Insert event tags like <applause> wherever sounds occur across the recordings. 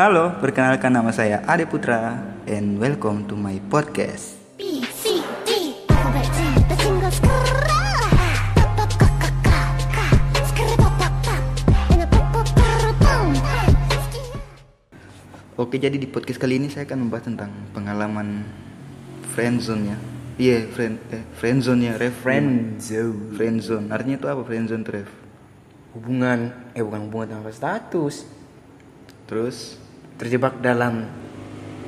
Halo, perkenalkan nama saya Ade Putra and welcome to my podcast. Oke, jadi di podcast kali ini saya akan membahas tentang pengalaman friendzone ya. Iya, friend eh, friendzone ya, ref. friendzone Friendzone. Artinya itu apa friendzone, ref? hubungan eh bukan hubungan tanpa status Terus terjebak dalam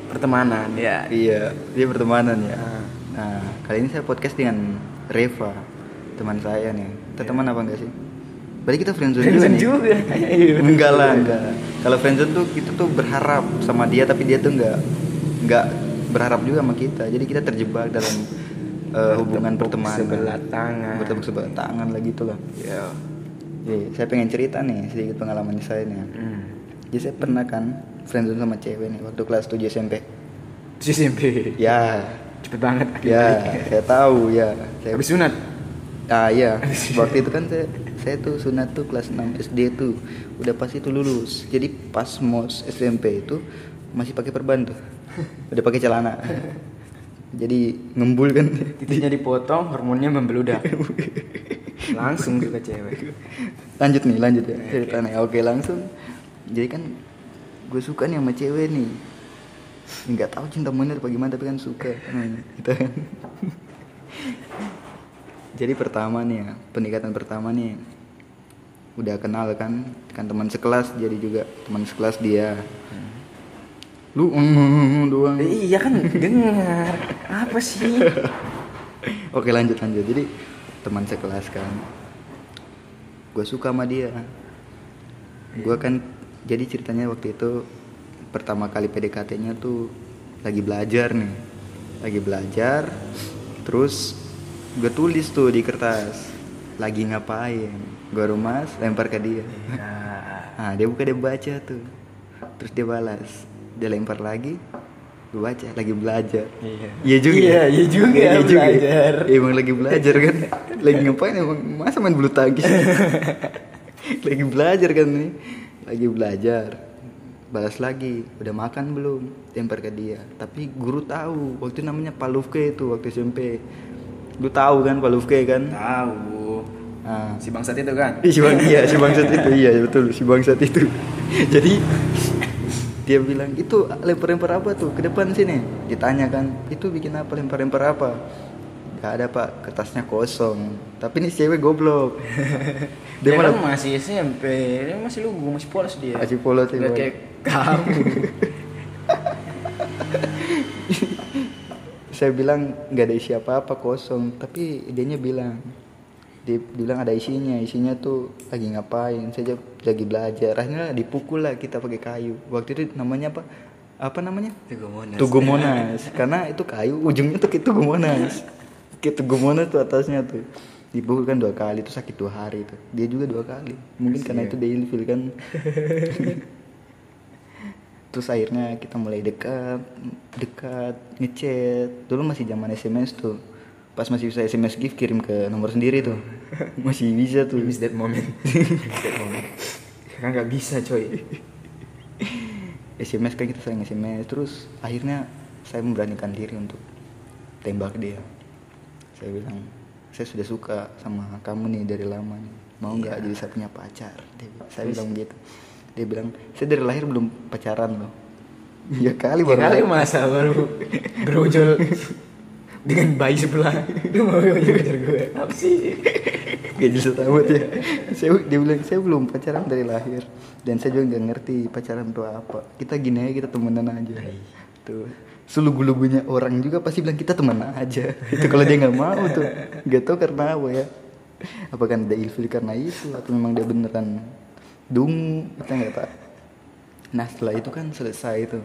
pertemanan ya iya, dia pertemanan ya. Ah. Nah, kali ini saya podcast dengan Reva, teman saya nih. Kita teman apa enggak sih? Berarti kita friendzone, Friendzone juga, nih. juga. <laughs> Iya, enggak lah, enggak. Kalau friendzone tuh kita tuh berharap sama dia tapi dia tuh enggak enggak berharap juga sama kita. Jadi kita terjebak dalam eh, hubungan pertemanan. sebelah tangan. Bertepuk sebelah tangan lah gitu lah. ya Jadi, saya pengen cerita nih sedikit pengalaman saya nih. hmm. Jadi saya pernah kan friendzone sama cewek nih waktu kelas 7 SMP. Terus SMP Ya, cepet banget ya, saya tahu ya. Saya habis sunat Ah iya, <laughs> waktu itu kan saya saya tuh sunat tuh kelas 6 SD tuh udah pasti tuh lulus. Jadi pas mos SMP itu masih pakai perban tuh, udah pakai celana. <laughs> Jadi ngembul kan. titiknya dipotong hormonnya membeludak <laughs> langsung juga cewek Lanjut nih, lanjut ya ceritanya. Oke langsung. Jadi kan gue suka nih sama cewek nih. Nggak tahu cinta monyet apa gimana tapi kan suka. Hmm, gitu kan. <laughs> Jadi pertama nih ya, pendekatan pertama nih. Udah kenal kan kan teman sekelas jadi juga teman sekelas dia. Lu mm, doang. Eh, iya kan dengar. Apa sih? <laughs> Oke lanjut lanjut. Jadi teman sekelas kan. Gue suka sama dia. Gue kan jadi ceritanya waktu itu pertama kali PDKT-nya tuh lagi belajar nih. Lagi belajar terus gue tulis tuh di kertas lagi ngapain? Gue rumas lempar ke dia. <laughs> Ah dia buka dia baca tuh. Terus dia balas dia lempar lagi gue baca lagi belajar. Iya. iya juga Iya, iya juga, Iya belajar. Iya, emang lagi belajar kan? <laughs> Lagi ngapain emang? Masa main bulu tangkis? <laughs> Lagi belajar kan nih lagi belajar balas lagi. Udah makan belum? Lempar ke dia. Tapi guru tahu. Waktu itu namanya Palufke itu waktu SMP lu tahu kan Palufke kan? Tahu. Nah, si bangsat itu kan? Si bang iya si bangsat itu. Iya betul. Si bangsat itu. <laughs> Jadi dia bilang itu lempar-lempar apa tuh? Ke depan sini. Ditanya kan itu bikin apa? Lempar-lempar apa Gak ada pak. Kertasnya kosong. Tapi ini cewek goblok. <laughs> Dia dia malah masih SMP dia masih lugu masih polos dia. Masih polos, Nggak iya. kayak kamu. <laughs> Saya bilang nggak ada isi apa-apa kosong. Tapi dianya bilang dia bilang ada isinya. Isinya tuh lagi ngapain? Saya lagi belajar. Akhirnya dipukul lah kita pakai kayu. Waktu itu namanya apa? Apa namanya? Tugu Monas. Tugu Monas. Karena itu kayu ujungnya tuh kayak Tugu Monas <laughs> Tugu Monas tuh atasnya tuh. Dipukul kan dua kali itu sakit dua hari tuh. Dia juga dua kali. Mungkin karena itu dia ilfil kan. <laughs> Terus akhirnya kita mulai dekat dekat ngechat. Dulu masih zaman SMS tuh. Pas masih bisa SMS gift kirim ke nomor sendiri tuh. <laughs> Masih bisa tuh. Miss that moment. Miss <laughs> that moment. Kan nggak bisa coy. SMS kan kita sering SMS terus akhirnya saya memberanikan diri untuk tembak dia saya bilang saya sudah suka sama kamu nih dari lama nih. Mau nggak jadi saya punya pacar? Dia, saya bilang begitu. Dia bilang saya dari lahir belum pacaran loh. Ya kali ya baru kali lahir. masa baru berujul dengan bayi sebelah. Lu mau ngejar gue? Apa sih? Gak jelas amat ya. Saya, Dia bilang saya belum pacaran dari lahir. Dan saya juga gak ngerti pacaran itu apa. Kita gini aja kita temenan aja. Tuh Selugu-lugunya orang juga pasti bilang kita temenan aja <laughs> Itu kalau dia gak mau tuh Gak tau karena apa ya Apa kan ada ilfil karena itu Atau memang dia beneran Dungu Kita gak tahu Nah setelah itu kan selesai itu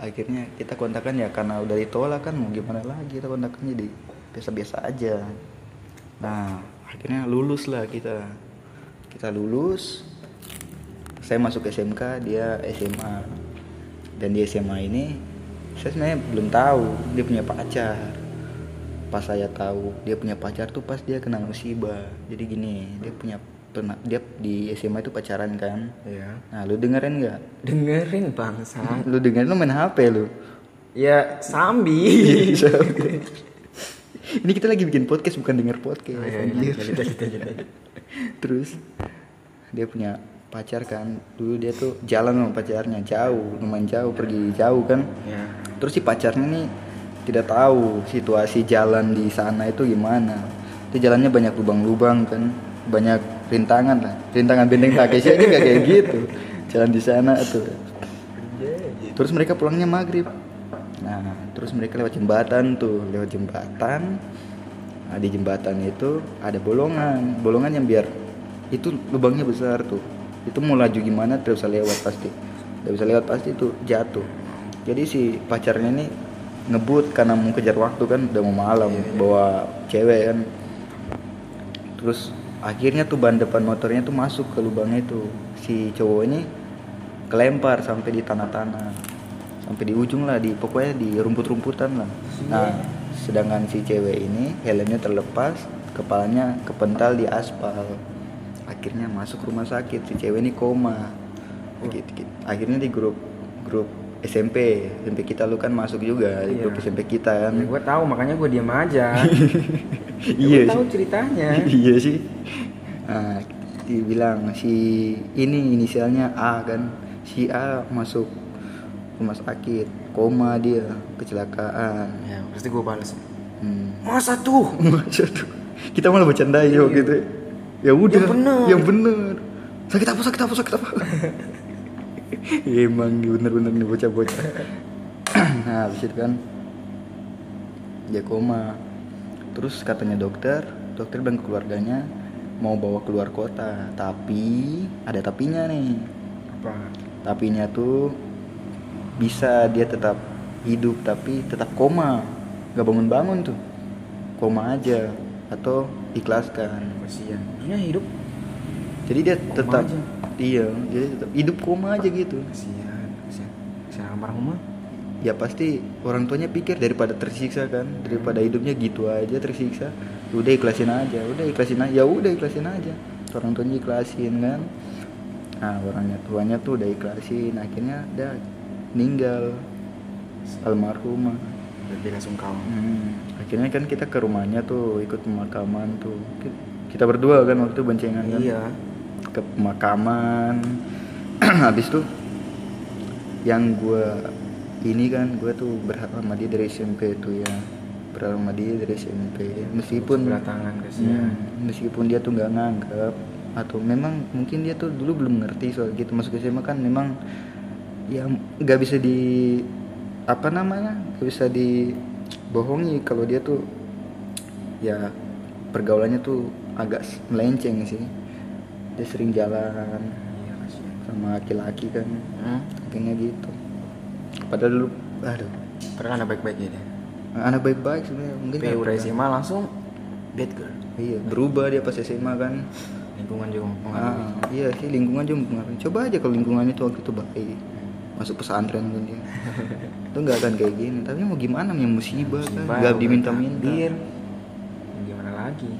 Akhirnya kita kontakan ya karena udah ditolak kan Mau gimana lagi kita kontakan jadi Biasa-biasa aja Nah, akhirnya lulus lah kita. Kita lulus. Saya masuk SMK, dia SMA. Dan di SMA ini saya sebenarnya belum tahu dia punya pacar. Pas saya tahu dia punya pacar tuh pas dia kena musibah. Jadi gini, dia punya pernah dia di SMA itu pacaran kan Iya. nah lu dengerin nggak Dengerin bangsa. <laughs> lu dengerin lu main HP lu ya sambi. <laughs> ini kita lagi bikin podcast bukan denger podcast Oh, iya, iya. <laughs> terus dia punya pacar kan dulu dia tuh jalan sama pacarnya jauh lumayan jauh pergi jauh kan Ya. Terus si pacarnya nih tidak tahu situasi jalan di sana itu gimana. Itu jalannya banyak lubang-lubang kan banyak rintangan lah. Rintangan benteng Takeshi aja gak kayak gitu. Jalan di sana tuh. Terus mereka pulangnya maghrib. Nah terus mereka lewat jembatan tuh lewat jembatan. Nah, di jembatan itu ada bolongan. Bolongan yang biar itu lubangnya besar tuh. Itu mau laju gimana tidak bisa lewat pasti. Tidak bisa lewat pasti tuh jatuh jadi si pacarnya ini ngebut karena mau kejar waktu kan udah mau malam bawa cewek kan. Terus akhirnya tuh ban depan motornya tuh masuk ke lubangnya itu. Si cowok ini kelempar sampai di tanah-tanah. Sampai di ujung lah di pokoknya di rumput-rumputan lah. Nah sedangkan si cewek ini helmnya terlepas kepalanya kepental di aspal. Akhirnya masuk rumah sakit si cewek ini koma. Gitu, gitu. akhirnya di grup grup SMP SMP kita lu kan masuk juga di Iya. grup SMP kita kan Ya, gue tahu makanya gue diam aja. <laughs> iya Gue tahu ceritanya. <laughs> iya sih nah, dibilang si ini inisialnya A kan si A masuk rumah sakit koma dia kecelakaan Ya, pasti gue balas. hmm. Masa tuh? <laughs> Masa tuh? kita malah bercanda ya gitu ya udah Yang bener. yang bener sakit apa sakit apa sakit apa emang bener-bener nih bocah-bocah nah habis itu kan dia koma terus katanya dokter dokter ke keluarganya mau bawa keluar kota tapi ada tapinya nih Apa? tapinya tuh bisa dia tetap hidup tapi tetap koma nggak bangun-bangun tuh koma aja atau ikhlaskan Kasihan. Dia hidup. jadi dia Koma tetap aja. Iya jadi tetap hidup koma aja gitu Kasihan. Kasihan. Kasihan almarhumah. ya pasti orang tuanya pikir daripada tersiksa kan daripada hidupnya gitu aja tersiksa udah ikhlasin aja udah ikhlasin aja ya udah ikhlasin aja orang tuanya ikhlasin kan nah orangnya tuanya tuh udah ikhlasin akhirnya udah meninggal almarhumah kau. Hmm, akhirnya kan kita ke rumahnya tuh ikut pemakaman tuh Ki- kita berdua kan waktu itu boncengan kan Iya. Ke pemakaman. <clears throat> Habis tuh yang gua ini kan gua tuh berharap sama dia dari SMP tuh ya. Berharap sama dia dari SMP meskipun kasihan. Hmm, meskipun dia tuh nggak nganggap atau memang mungkin dia tuh dulu belum ngerti soal gitu. Masuk SMA kan memang ya nggak bisa di apa namanya nggak bisa dibohongi kalau dia tuh ya pergaulannya tuh agak melenceng sih dia sering jalan sama laki-laki kan Hmm? akhirnya gitu padahal dulu aduh Padahal anak baik-baik dia. anak baik-baik sebenarnya mungkin udah SMA langsung bad girl. iya berubah dia pas SMA kan Lingkungan juga mempengaruhi. Ah, iya sih lingkungan juga mempengaruhi. Coba aja kalau lingkungan itu waktu itu baik, masuk pesantren kan dia, <laughs> itu nggak akan kayak gini. Tapi mau gimana, ya musibah, kan, Musibah, nggak udah diminta-minta. Gimana lagi?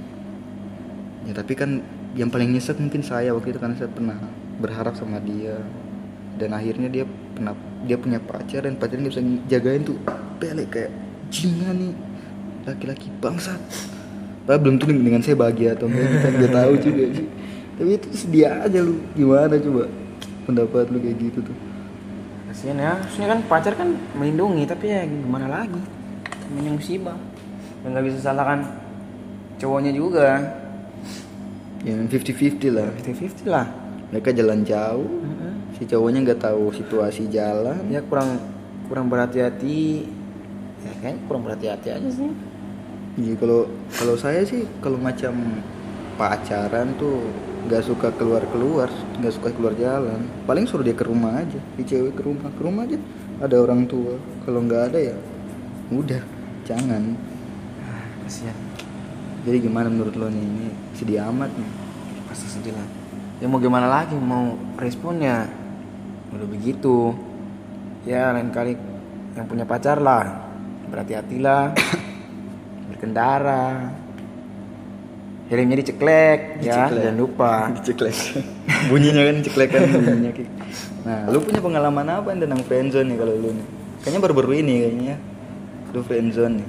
Ya tapi kan yang paling nyesek mungkin saya waktu itu karena saya pernah berharap sama dia dan akhirnya dia pernah dia punya pacar dan pacarnya bisa jagain tuh pele kayak jingan nih laki-laki bangsat. Padahal belum tuh dengan saya bahagia atau enggak kita nggak tahu <laughs> juga sih. Tapi itu sedia aja lu gimana coba pendapat lu kayak gitu tuh. Kasihan ya. Maksudnya kan pacar kan melindungi tapi ya gimana lagi? Ini musibah. Dan nggak bisa salahkan cowoknya juga. Yang 50-50 lah. 50-50 lah. Mereka jalan jauh, si cowoknya nggak tahu situasi jalan. Ya kurang kurang berhati-hati. Ya kayaknya kurang berhati-hati aja sih. Iya kalau kalau saya sih kalau macam pacaran tuh nggak suka keluar keluar, nggak suka keluar jalan. Paling suruh dia ke rumah aja, si cewek ke rumah, ke rumah aja. Ada orang tua. Kalau nggak ada ya, udah jangan. Kasihan. Jadi gimana menurut lo nih? Ini sedih amat nih. Pasti sedih lah. Ya mau gimana lagi mau responnya udah begitu. Ya lain kali yang punya pacar lah berhati-hatilah <coughs> berkendara helmnya diceklek, ya Diceklek. jangan lupa. <laughs> Diceklek. bunyinya kan ceklekan <laughs> bunyinya. Ki. Nah, lu punya pengalaman apa tentang friendzone nih kalau lu nih? Kayaknya baru-baru ini kayaknya. Lu friendzone nih.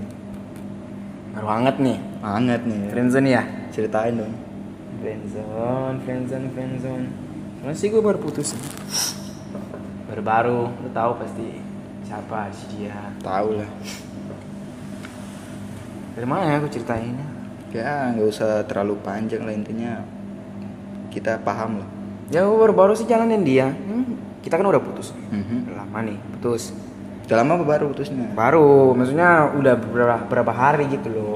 Baru hangat nih, Hangat nih. friendzone ya. Ceritain dong. Friendzone, friendzone, friendzone. Sebenarnya sih gue baru putus. Baru-baru, lu tahu pasti siapa si dia. Tahu lah. Dari mana ya aku ceritainnya? Ya, nggak usah terlalu panjang lah intinya. Kita paham lah. Ya gue baru-baru sih jalanin dia. Hmm, kita kan udah putus. Mhm. Udah lama nih, putus. Udah lama apa baru putusnya? Baru, maksudnya udah beberapa, beberapa hari gitu loh.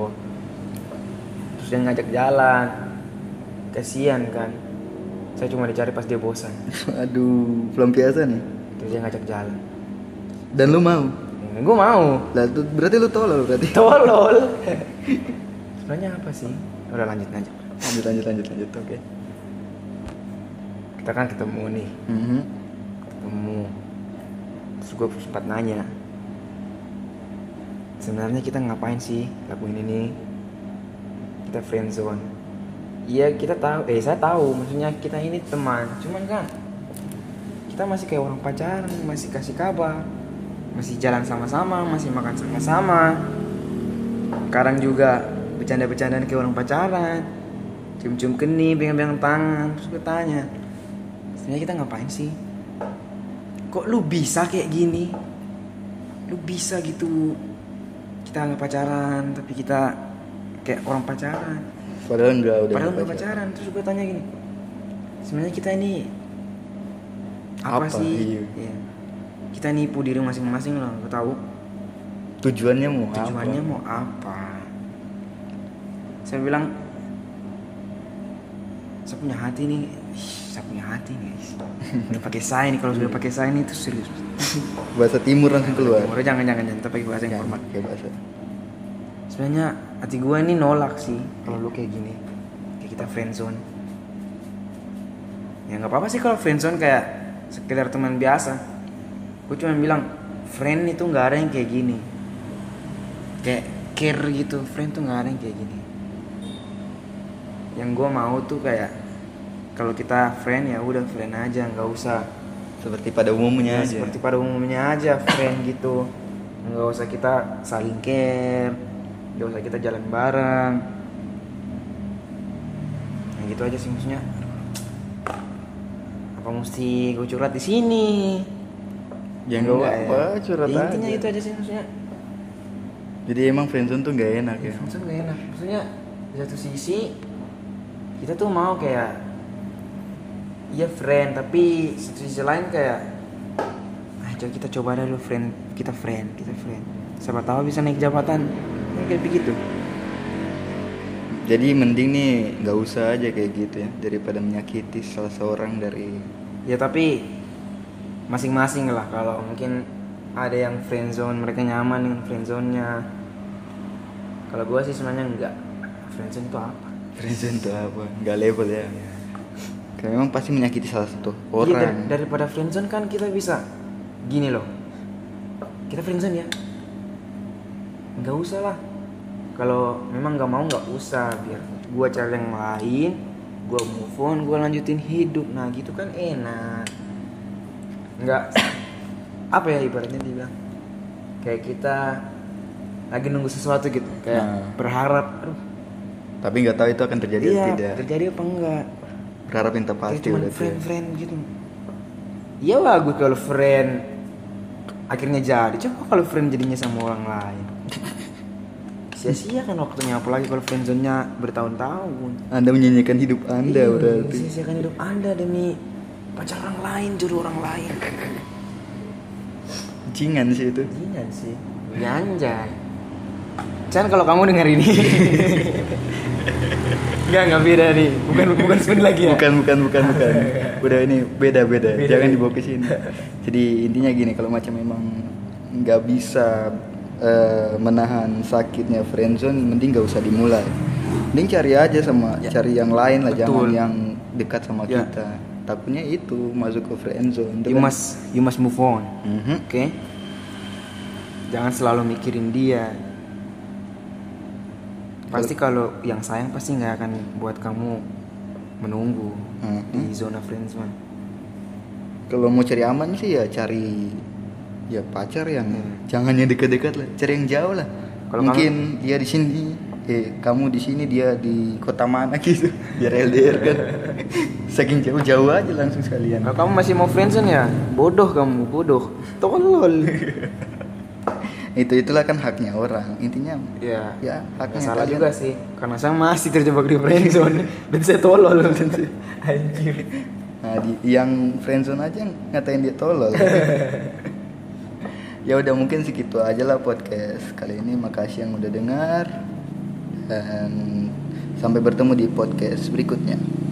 Dia ngajak jalan. Kasian kan. Saya cuma dicari pas dia bosan. <laughs> Aduh, belum biasa nih. Terus dia ngajak jalan. Dan lu mau? Ya, gue mau. Lah, berarti lu tolol berarti. <laughs> Tolol. <laughs> Sebenarnya apa sih? Udah lanjut aja. Lanjut, lanjut, lanjut, lanjut. Oke. Kita kan ketemu nih, Mhm. ketemu. Terus gue sempat nanya. Sebenarnya kita ngapain sih lakuin ini? Kita friendzone. Iya kita tahu, eh saya tahu, maksudnya kita ini teman. Cuman kan kita masih kayak orang pacaran, masih kasih kabar, masih jalan sama-sama, masih makan sama-sama. Kadang juga bercanda-bercandaan kayak orang pacaran, cium-cium keni, pegang-pegang tangan. Terus gue tanya, sebenarnya kita ngapain sih? Kok lu bisa kayak gini? Lu bisa gitu? Kita nggak pacaran, tapi kita kayak orang pacaran. Padahal enggak udah Padahal nggak nggak pacaran. Terus gue tanya gini, sebenarnya kita ini apa, Apa? sih? Iya. Iya. Kita nipu diri masing-masing loh. Gue tahu Tujuannya mau tujuannya apa? mau apa. Saya bilang, saya punya hati nih. Ih, saya punya hati guys. Udah pakai saya nih. Kalau sudah pakai saya nih itu serius. Bahasa timur langsung keluar. Udah jangan jangan jangan. Pakai bahasa yang formal. bahasa. Sebenarnya hati gue ini nolak sih kalau lu kayak gini. Kayak kita friendzone. Ya nggak apa-apa sih kalau friendzone kayak sekedar teman biasa. Gue cuma bilang friend itu nggak ada yang kayak gini. Kayak care gitu, friend tuh nggak ada yang kayak gini. Yang gue mau tuh kayak kalau kita friend ya udah friend aja, nggak usah Seperti pada umumnya Ya, aja. seperti pada umumnya aja friend gitu nggak usah kita saling care nggak usah kita jalan bareng. Ya gitu aja sih maksudnya. Apa mesti gue curhat di sini? Ya nggak Enggak apa-apa, curhat Ya, intinya aja. itu aja sih maksudnya. Jadi emang friendzone tuh nggak enak ya. maksudnya gak enak. Maksudnya di satu sisi kita tuh mau kayak iya friend tapi satu sisi lain kayak ah coba kita coba dulu friend kita friend kita friend. Siapa tahu bisa naik jabatan. Ya, kayak begitu Jadi mending nih nggak usah aja kayak gitu ya daripada menyakiti salah seorang dari ya tapi masing-masing lah kalau mungkin ada yang friendzone mereka nyaman dengan friendzone-nya kalau gue sih sebenarnya enggak friendzone itu apa friendzone itu apa? Nggak level ya. Karena memang pasti menyakiti salah satu Iya, orang. dar- daripada friendzone kan kita bisa gini loh. Kita friendzone ya. Nggak usah lah. Kalau memang nggak mau nggak usah biar gua cari yang lain, gua move on, gua lanjutin hidup. Nah, gitu kan enak. Nggak apa ya ibaratnya dibilang kayak kita lagi nunggu sesuatu gitu kayak Nah. berharap aduh Tapi nggak tahu itu akan terjadi iya atau tidak. terjadi apa enggak Berharap yang pasti cuman berarti. friend-friend gitu Iya bagus kalau friend Akhirnya jadi Coba kalau friend jadinya sama orang lain Sia-sia kan waktunya Apalagi kalau friendzone-nya bertahun-tahun Anda menyanyikan hidup Anda Iya, berarti. Sia-siakan hidup anda demi Pacar orang lain, jodoh orang lain Jingan sih itu. Iya sih Anjay Chan kalau kamu denger ini <laughs> Enggak, enggak beda nih Bukan bukan spin lagi ya Bukan, bukan, bukan, bukan. <laughs> Udah ini beda-beda. Beda. Jangan dibawa ke sini. Jadi intinya gini, kalau macam memang nggak bisa eh, menahan sakitnya friendzone, mending nggak usah dimulai. Mending cari aja sama Ya. cari yang lain lah, jangan Betul. yang dekat sama Ya. kita. Takutnya itu masuk ke friendzone. You kan. must You must move on Mhm. Oke. Jangan selalu mikirin dia. pasti kalau yang sayang pasti nggak akan buat kamu menunggu Hmm. di zona friendzone Kalau mau cari aman sih ya cari ya pacar yang Hmm. jangan yang dekat-dekat lah, cari yang jauh lah. Kalau Mungkin dia di sini, eh kamu di sini dia di kota mana gitu, biar LDR kan. <laughs> Saking jauh-jauh aja langsung sekalian. kalau kamu masih mau friendzone ya bodoh kamu bodoh tolol <laughs> Itu itulah kan haknya orang. Intinya ya ya haknya salah kalian. juga sih karena saya masih terjebak di friendzone dan saya tolol <laughs> anjir Nah, di, yang friendzone aja ngatain dia tolol. Ya udah mungkin segitu aja lah podcast kali ini. Makasih yang udah dengar dan sampai bertemu di podcast berikutnya.